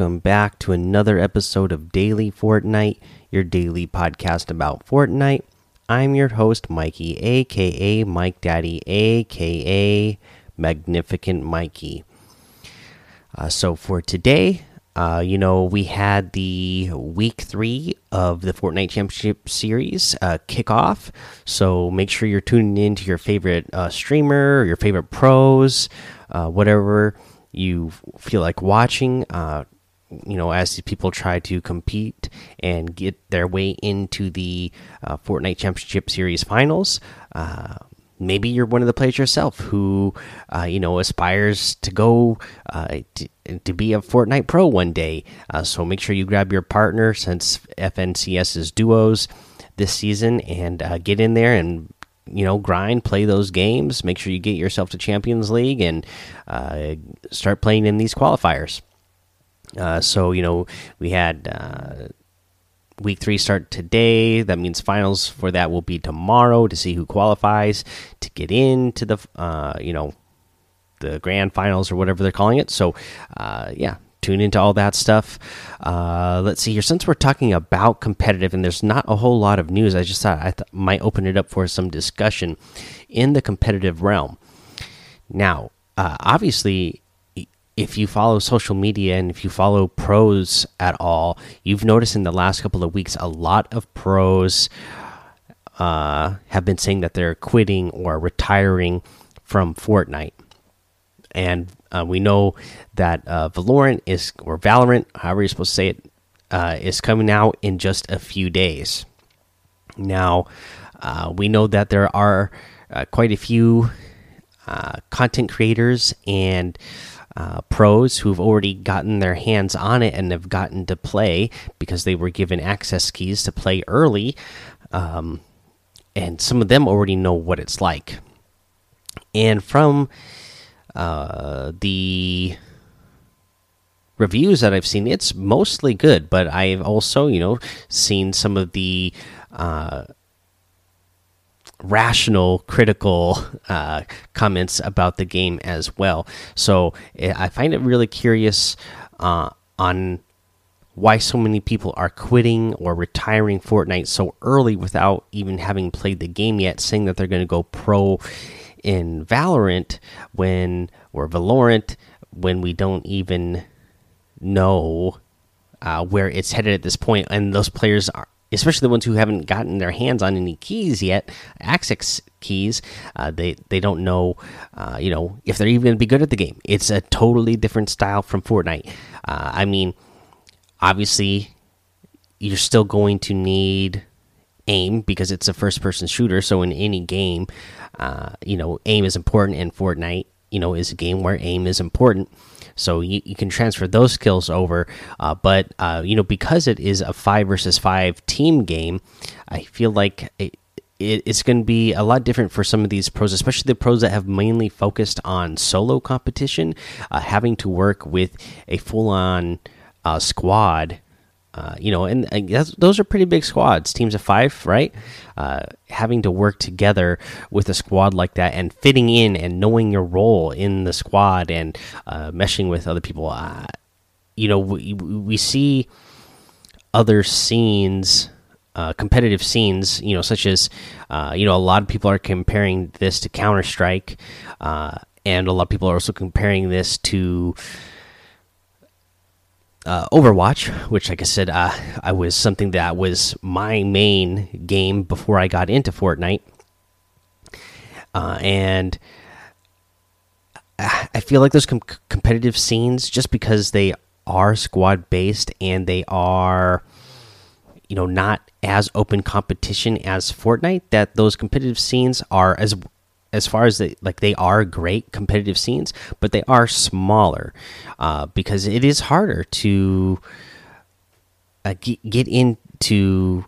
Welcome back to another episode of Daily Fortnite, your daily podcast about Fortnite. I'm your host, Mikey, aka Mike Daddy, aka Magnificent Mikey. Uh, so for today, uh, you know, we had the week three of the Fortnite Championship Series uh, kickoff. So make sure you're tuning in to your favorite uh, streamer, your favorite pros, uh, whatever you feel like watching. You know, as people try to compete and get their way into the uh, Fortnite Championship Series finals. Uh, maybe you're one of the players yourself who, uh, you know, aspires to go uh, to, to, be a Fortnite pro one day. Uh, so make sure you grab your partner since FNCS is duos this season and uh, get in there and you know grind play those games make sure you get yourself to champions league and start playing in these qualifiers uh, so you know we had uh, week three start today that means finals for that will be tomorrow to see who qualifies to get into the uh, you know the grand finals or whatever they're calling it so uh, yeah tune into all that stuff. Uh, let's see here. Since we're talking about competitive and there's not a whole lot of news, I just thought I th might open it up for some discussion in the competitive realm. Now, obviously, if you follow social media and if you follow pros at all, you've noticed in the last couple of weeks a lot of pros uh, have been saying that they're quitting or retiring from Fortnite and uh, we know that uh, Valorant is or Valorant, however you're supposed to say it, uh, is coming out in just a few days. Now, uh, we know that there are uh, quite a few content creators and pros who've already gotten their hands on it and have gotten to play because they were given access keys to play early. Um, and some of them already know what it's like. And from uh, the reviews that I've seen, it's mostly good, but I've also, you know, seen some of the uh, rational, critical uh, comments about the game as well. So eh, I find it really curious uh, on why so many people are quitting or retiring Fortnite so early without even having played the game yet, saying that they're going to go pro in Valorant when or Valorant when we don't even know uh, where it's headed at this point, and those players are. Especially the ones who haven't gotten their hands on any keys yet, access keys, uh, they they don't know, uh, you know, if they're even going to be good at the game. It's a totally different style from Fortnite. Uh, I mean, obviously, you're still going to need aim because it's a first person shooter. So in any game, uh, you know, aim is important, and Fortnite, you know, is a game where aim is important. So you, you can transfer those skills over, uh, but uh, you know, because it is a five versus five team game, I feel like it, it, it's going to be a lot different for some of these pros, especially the pros that have mainly focused on solo competition, uh, having to work with a full-on uh, squad uh, you know, and, and those are pretty big squads, teams of five, right? Uh, having to work together with a squad like that and fitting in and knowing your role in the squad and uh, meshing with other people. Uh, you know, we, we see other scenes, uh, competitive scenes, you know, such as, you know, a lot of people are comparing this to Counter Strike, and a lot of people are also comparing this to uh, Overwatch, which, like I said, uh, I was something that was my main game before I got into Fortnite, uh, and I feel like those com competitive scenes, just because they are squad based and they are, you know, not as open competition as Fortnite, that those competitive scenes are as as far as they like they are great competitive scenes but they are smaller uh, because it is harder to uh, get into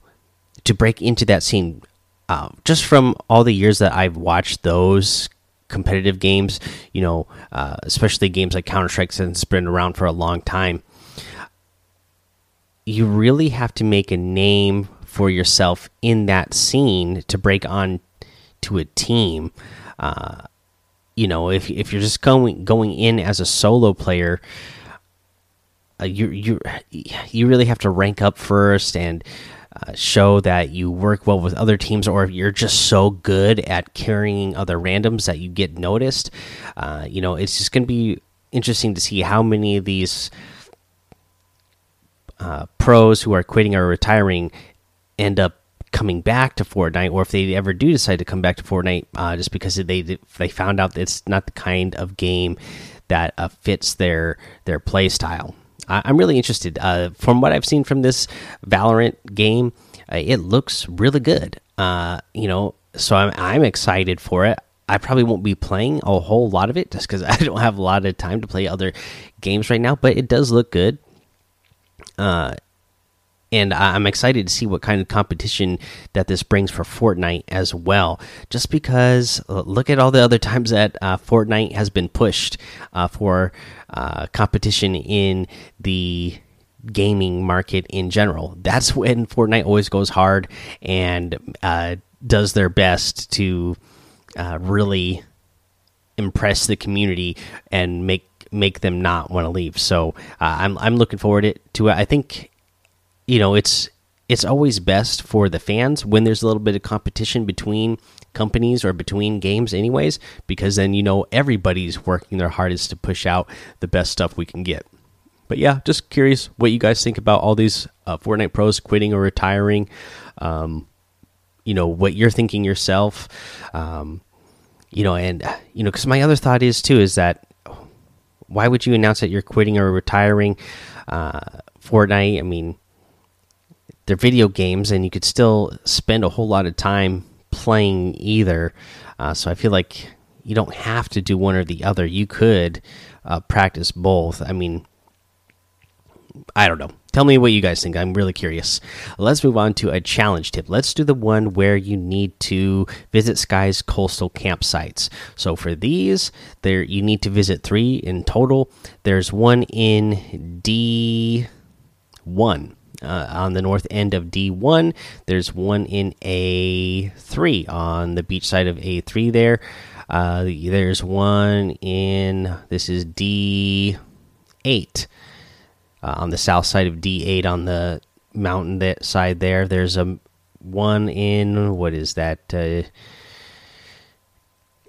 to break into that scene. Uh, just from all the years that i've watched those competitive games you know uh, especially games like counter-strike since it's been around for a long time you really have to make a name for yourself in that scene to break on to a team. Uh, you know, if if you're just going going in as a solo player, uh, you you you really have to rank up first and uh, show that you work well with other teams, or if you're just so good at carrying other randoms that you get noticed. Uh, you know, it's just going to be interesting to see how many of these uh, pros who are quitting or retiring end up coming back to Fortnite, or if they ever do decide to come back to Fortnite, uh, just because they they found out it's not the kind of game that uh, fits their their play style. I, am really interested. Uh, from what I've seen from this Valorant game, uh, it looks really good. Uh, you know, so I'm I'm excited for it. I probably won't be playing a whole lot of it just because I don't have a lot of time to play other games right now. But it does look good. Uh, and I'm excited to see what kind of competition that this brings for Fortnite as well. Just because, uh, look at all the other times that uh, Fortnite has been pushed uh, for uh, competition in the gaming market in general. That's when Fortnite always goes hard and uh, does their best to really impress the community and make make them not want to leave. So I'm I'm looking forward to it. I think you know it's it's always best for the fans when there's a little bit of competition between companies or between games anyways because then you know everybody's working their hardest to push out the best stuff we can get. But yeah just curious what you guys think about all these uh, fortnite pros quitting or retiring. Um, you know what you're thinking yourself. Um, you know and you know because my other thought is too is that why would you announce that you're quitting or retiring uh, fortnite? I mean video games, and you could still spend a whole lot of time playing either. Uh, so I feel like you don't have to do one or the other. You could uh, practice both. I mean, I don't know. Tell me what you guys think. I'm really curious. Let's move on to a challenge tip. Let's do the one where you need to visit Skye's coastal campsites. So for these, there you need to visit three in total. There's one in D one uh, on the north end of D1. There's one in A3 on the beach side of A3 there. Uh, there's one in, this is D8 uh, on the south side of D8 on the mountain that side there. There's a one in, what is that? Uh,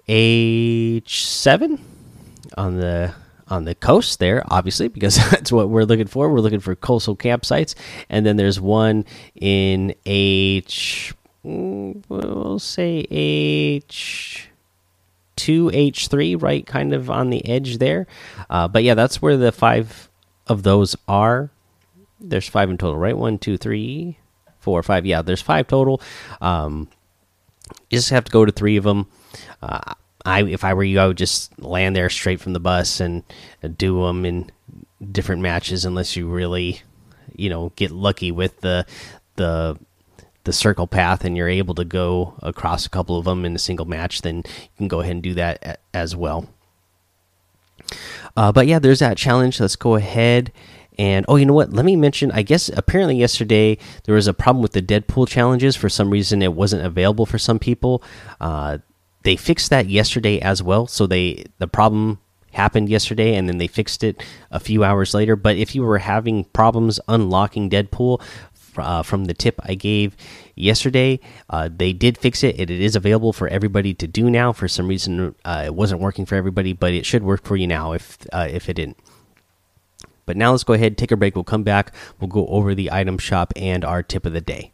H7 on the on the coast there, obviously, because that's what we're looking for. We're looking for coastal campsites, and then there's one in H. Mm, we'll say H two H three, right, kind of on the edge there. Uh, but yeah, that's where the five of those are. There's five in total, right? One, two, three, four, five. Yeah, there's five total. Um, you just have to go to three of them. Uh, I if I were you, I would just land there straight from the bus and do them in different matches, unless you really, you know, get lucky with the the the circle path and you're able to go across a couple of them in a single match. Then you can go ahead and do that as well. Uh, but yeah, there's that challenge. Let's go ahead and oh, you know what? Let me mention. I guess apparently yesterday there was a problem with the Deadpool challenges. For some reason, it wasn't available for some people. Uh, they fixed that yesterday as well. So they the problem happened yesterday and then they fixed it a few hours later. But if you were having problems unlocking Deadpool uh, from the tip I gave yesterday, uh, they did fix it. it. Is available for everybody to do now. For some reason, uh, it wasn't working for everybody, but it should work for you now if uh, if it didn't. But now let's go ahead, take a break. We'll come back. We'll go over the item shop and our tip of the day.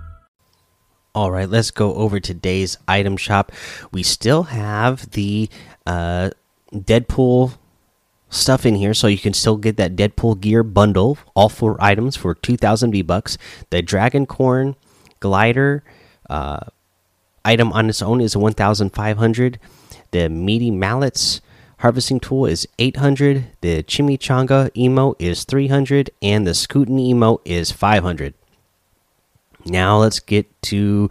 All right, let's go over today's item shop. We still have the uh, Deadpool stuff in here, so you can still get that Deadpool gear bundle, all four items for 2,000 V bucks. The Dragacorn glider uh, item on its own is 1,500. The meaty mallets harvesting tool is 800. The chimichanga emote is 300, and the scootin emote is 500. Now let's get to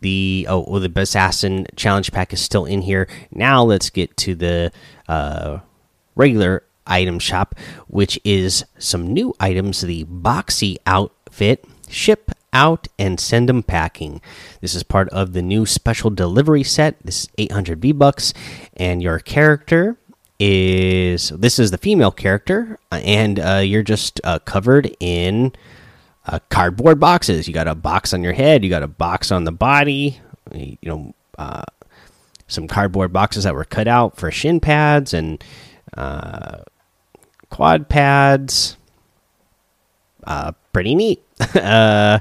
the oh well, the assassin challenge pack is still in here. Now let's get to the uh, regular item shop, which is some new items. The boxy outfit ship out and send them packing. This is part of the new special delivery set. This is 800 V bucks, and your character is this is the female character, and uh, you're just uh, covered in uh, cardboard boxes. You got a box on your head, you got a box on the body, you know, uh, some cardboard boxes that were cut out for shin pads and uh, quad pads. Uh, pretty neat. uh,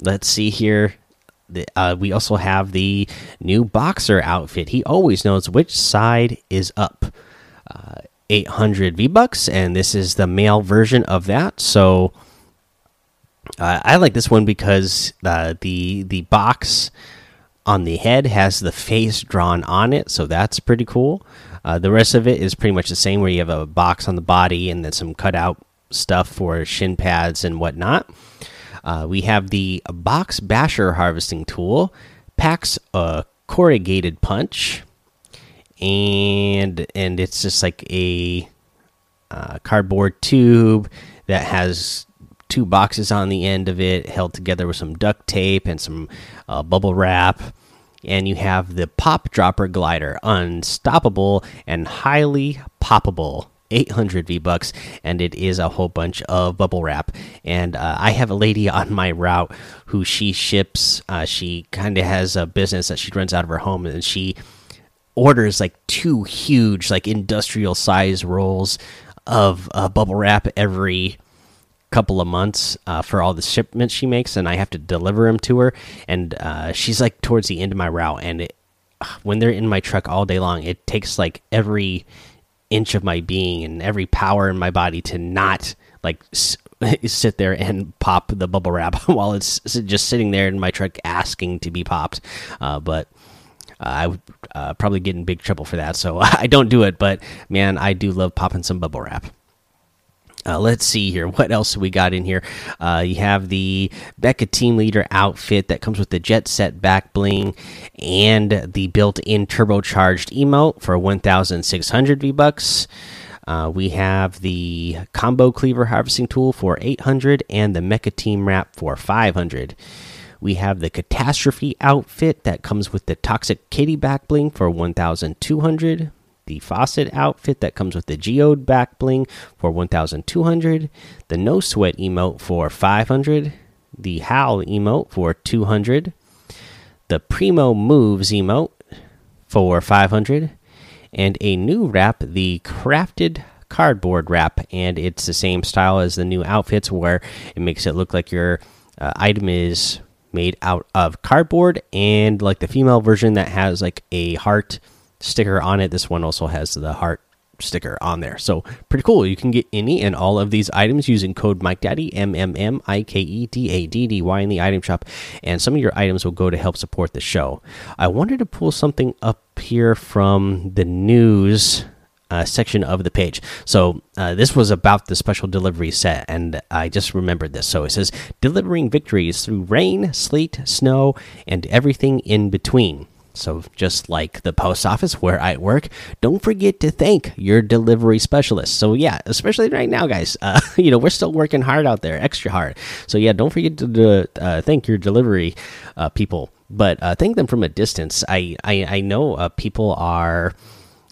let's see here. Uh, we also have the new boxer outfit. He always knows which side is up. Uh, 800 V bucks, and this is the male version of that. So uh, I like this one because uh, the the box on the head has the face drawn on it, so that's pretty cool. Uh, the rest of it is pretty much the same, where you have a box on the body and then some cutout stuff for shin pads and whatnot. Uh, we have the box basher harvesting tool, packs a corrugated punch, and and it's just like a uh, cardboard tube that has two boxes on the end of it held together with some duct tape and some uh, bubble wrap and you have the pop dropper glider unstoppable and highly poppable 800 V bucks, and it is a whole bunch of bubble wrap. And uh, I have a lady on my route who she ships. Uh, she kind of has a business that she runs out of her home, and she orders like two huge, like industrial size rolls of uh, bubble wrap every couple of months uh, for all the shipments she makes, and I have to deliver them to her. And uh, she's like towards the end of my route, and it, when they're in my truck all day long, it takes like every inch of my being and every power in my body to not like sit there and pop the bubble wrap while it's just sitting there in my truck asking to be popped. Uh, but uh, I would uh, probably get in big trouble for that, so I don't do it. But man, I do love popping some bubble wrap. Uh, let's see here. What else we got in here? Uh, you have the Mecha Team Leader outfit that comes with the Jet Set back bling and the built-in turbocharged emote for 1,600 V bucks. Uh, we have the Combo Cleaver Harvesting Tool for 800 and the Mecha Team Wrap for 500. We have the Catastrophe outfit that comes with the Toxic Kitty back bling for 1,200 the Facet outfit that comes with the geode back bling for 1200 the no sweat emote for 500 the howl emote for 200 the primo moves emote for 500 and a new wrap the crafted cardboard wrap. And it's the same style as the new outfits where it makes it look like your uh, item is made out of cardboard and like the female version that has like a heart sticker on it. This one also has the heart sticker on there. So pretty cool. You can get any and all of these items using code Mike Daddy M M M I K E D A D D Y in the item shop, and some of your items will go to help support the show. I wanted to pull something up here from the news. Uh, section of the page. So, uh, this was about the special delivery set, and I just remembered this. So, it says delivering victories through rain, sleet, snow, and everything in between. So, just like the post office where I work, don't forget to thank your delivery specialist. So, yeah, especially right now, guys, uh, you know, we're still working hard out there, extra hard. So, yeah, don't forget to uh, thank your delivery uh, people, but uh, thank them from a distance. I, I, I know uh, people are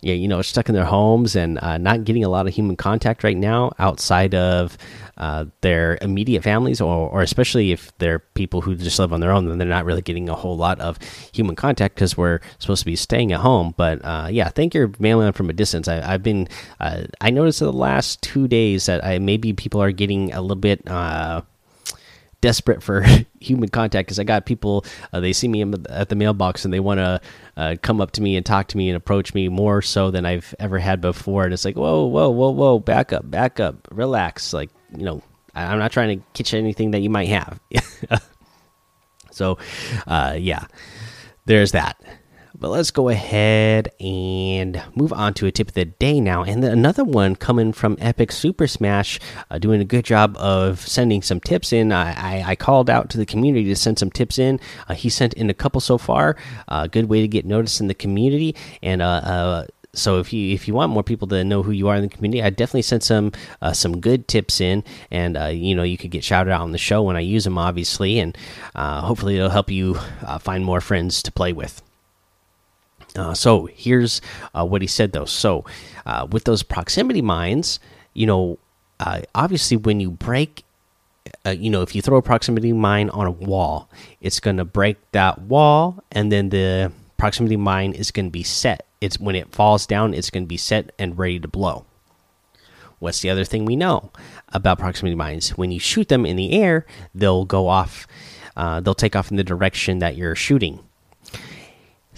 yeah, you know, stuck in their homes and uh, not getting a lot of human contact right now outside of uh, their immediate families, or, or especially if they're people who just live on their own, then they're not really getting a whole lot of human contact because we're supposed to be staying at home. But uh, yeah, thank your mailman from a distance. I, have been, uh, I noticed in the last two days that I, maybe people are getting a little bit uh, desperate for human contact because I got people uh, they see me at the mailbox and they want to uh, come up to me and talk to me and approach me more so than I've ever had before. And it's like whoa whoa whoa whoa back up back up relax. Like you know I'm not trying to catch anything that you might have. So uh, yeah there's that But let's go ahead and move on to a tip of the day now. And another one coming from Epic Super Smash, uh, doing a good job of sending some tips in. I, I, I, called out to the community to send some tips in. Uh, he sent in a couple so far. A uh, good way to get noticed in the community. And uh, uh, so if you if you want more people to know who you are in the community, I definitely sent some uh, some good tips in, and uh, you know you could get shouted out on the show when I use them, obviously, and uh, hopefully it'll help you find more friends to play with. Uh, so here's uh, what he said though. So uh, with those proximity mines, you know, uh, obviously when you break, uh, you know, if you throw a proximity mine on a wall, it's going to break that wall, and then the proximity mine is going to be set. It's when it falls down, it's going to be set and ready to blow. What's the other thing we know about proximity mines? When you shoot them in the air, they'll go off. Uh, they'll take off in the direction that you're shooting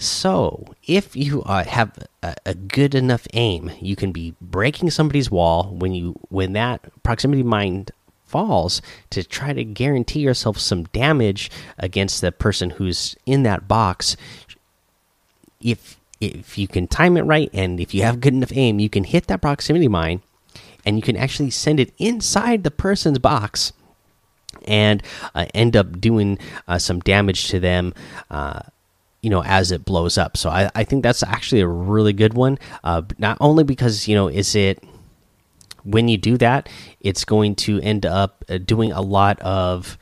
so, if you uh, have a, a, good enough aim, you can be breaking somebody's wall when you when that proximity mine falls to try to guarantee yourself some damage against the person who's in that box. If if you can time it right and if you have good enough aim, you can hit that proximity mine and you can actually send it inside the person's box and uh, end up doing uh, some damage to them uh, you know as it blows up. So i, I think that's actually a really good one. Uh, not only because you know is it when you do that it's going to end up uh, doing a lot of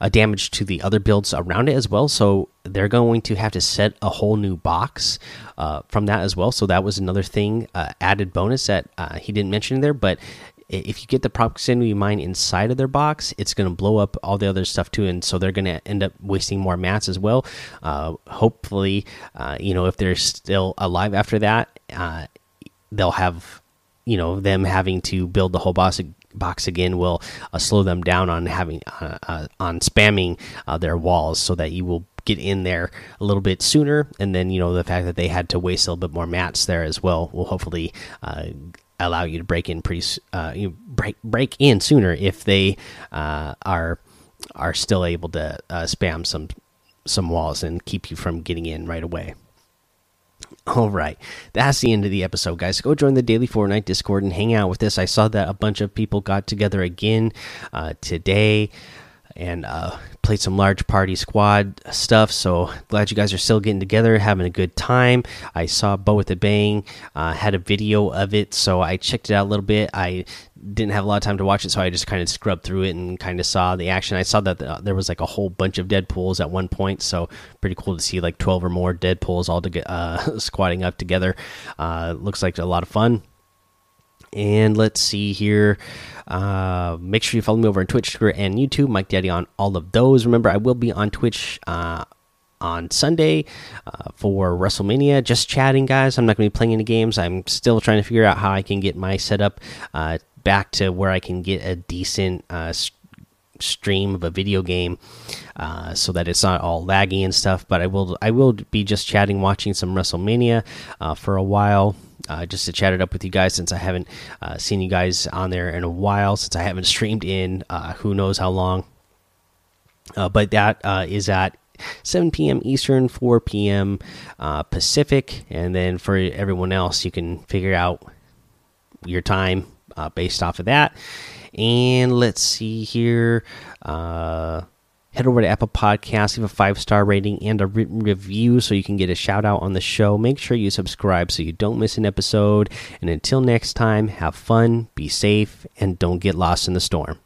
uh, damage to the other builds around it as well. So they're going to have to set a whole new box uh, from that as well. So that was another thing uh, added bonus that uh, he didn't mention there but if you get the proximity mine inside of their box, it's going to blow up all the other stuff too, and so they're going to end up wasting more mats as well. Uh, hopefully, uh, you know, if they're still alive after that, uh, they'll have, you know, them having to build the whole box box again will uh, slow them down on having uh, uh, on spamming their walls, so that you will get in there a little bit sooner and then you know the fact that they had to waste a little bit more mats there as well will hopefully uh, allow you to break in pretty uh, you break break in sooner if they uh, are are still able to uh, spam some some walls and keep you from getting in right away. All right, that's the end of the episode, guys. Go join the Daily Fortnite Discord and hang out with us. I saw that a bunch of people got together again uh, today and uh, played some large party squad stuff. So glad you guys are still getting together, having a good time. I saw Bo with a Bang uh, had a video of it, so I checked it out a little bit. I didn't have a lot of time to watch it, so I just kind of scrubbed through it and kind of saw the action. I saw that the, there was like a whole bunch of Deadpools at one point, so pretty cool to see like 12 or more Deadpools all to get uh, squatting up together. Uh, looks like a lot of fun. And let's see here. Uh, make sure you follow me over on Twitch, Twitter, and YouTube. Mike Daddy on all of those. Remember, I will be on Twitch uh, on Sunday uh, for WrestleMania. Just chatting, guys. I'm not going to be playing any games. I'm still trying to figure out how I can get my setup uh, back to where I can get a decent uh, stream of a video game uh, so that it's not all laggy and stuff but i will i will be just chatting watching some wrestlemania uh, for a while uh, just to chat it up with you guys since I haven't uh, seen you guys on there in a while, since I haven't streamed in uh, who knows how long. Uh, but that is at 7 p.m. Eastern, 4 p.m. Pacific, and then for everyone else, you can figure out your time based off of that. And let's see here Uh, head over to Apple Podcasts, leave a five star rating and a written review so you can get a shout out on the show. Make sure you subscribe so you don't miss an episode. And until next time, have fun, be safe, and don't get lost in the storm.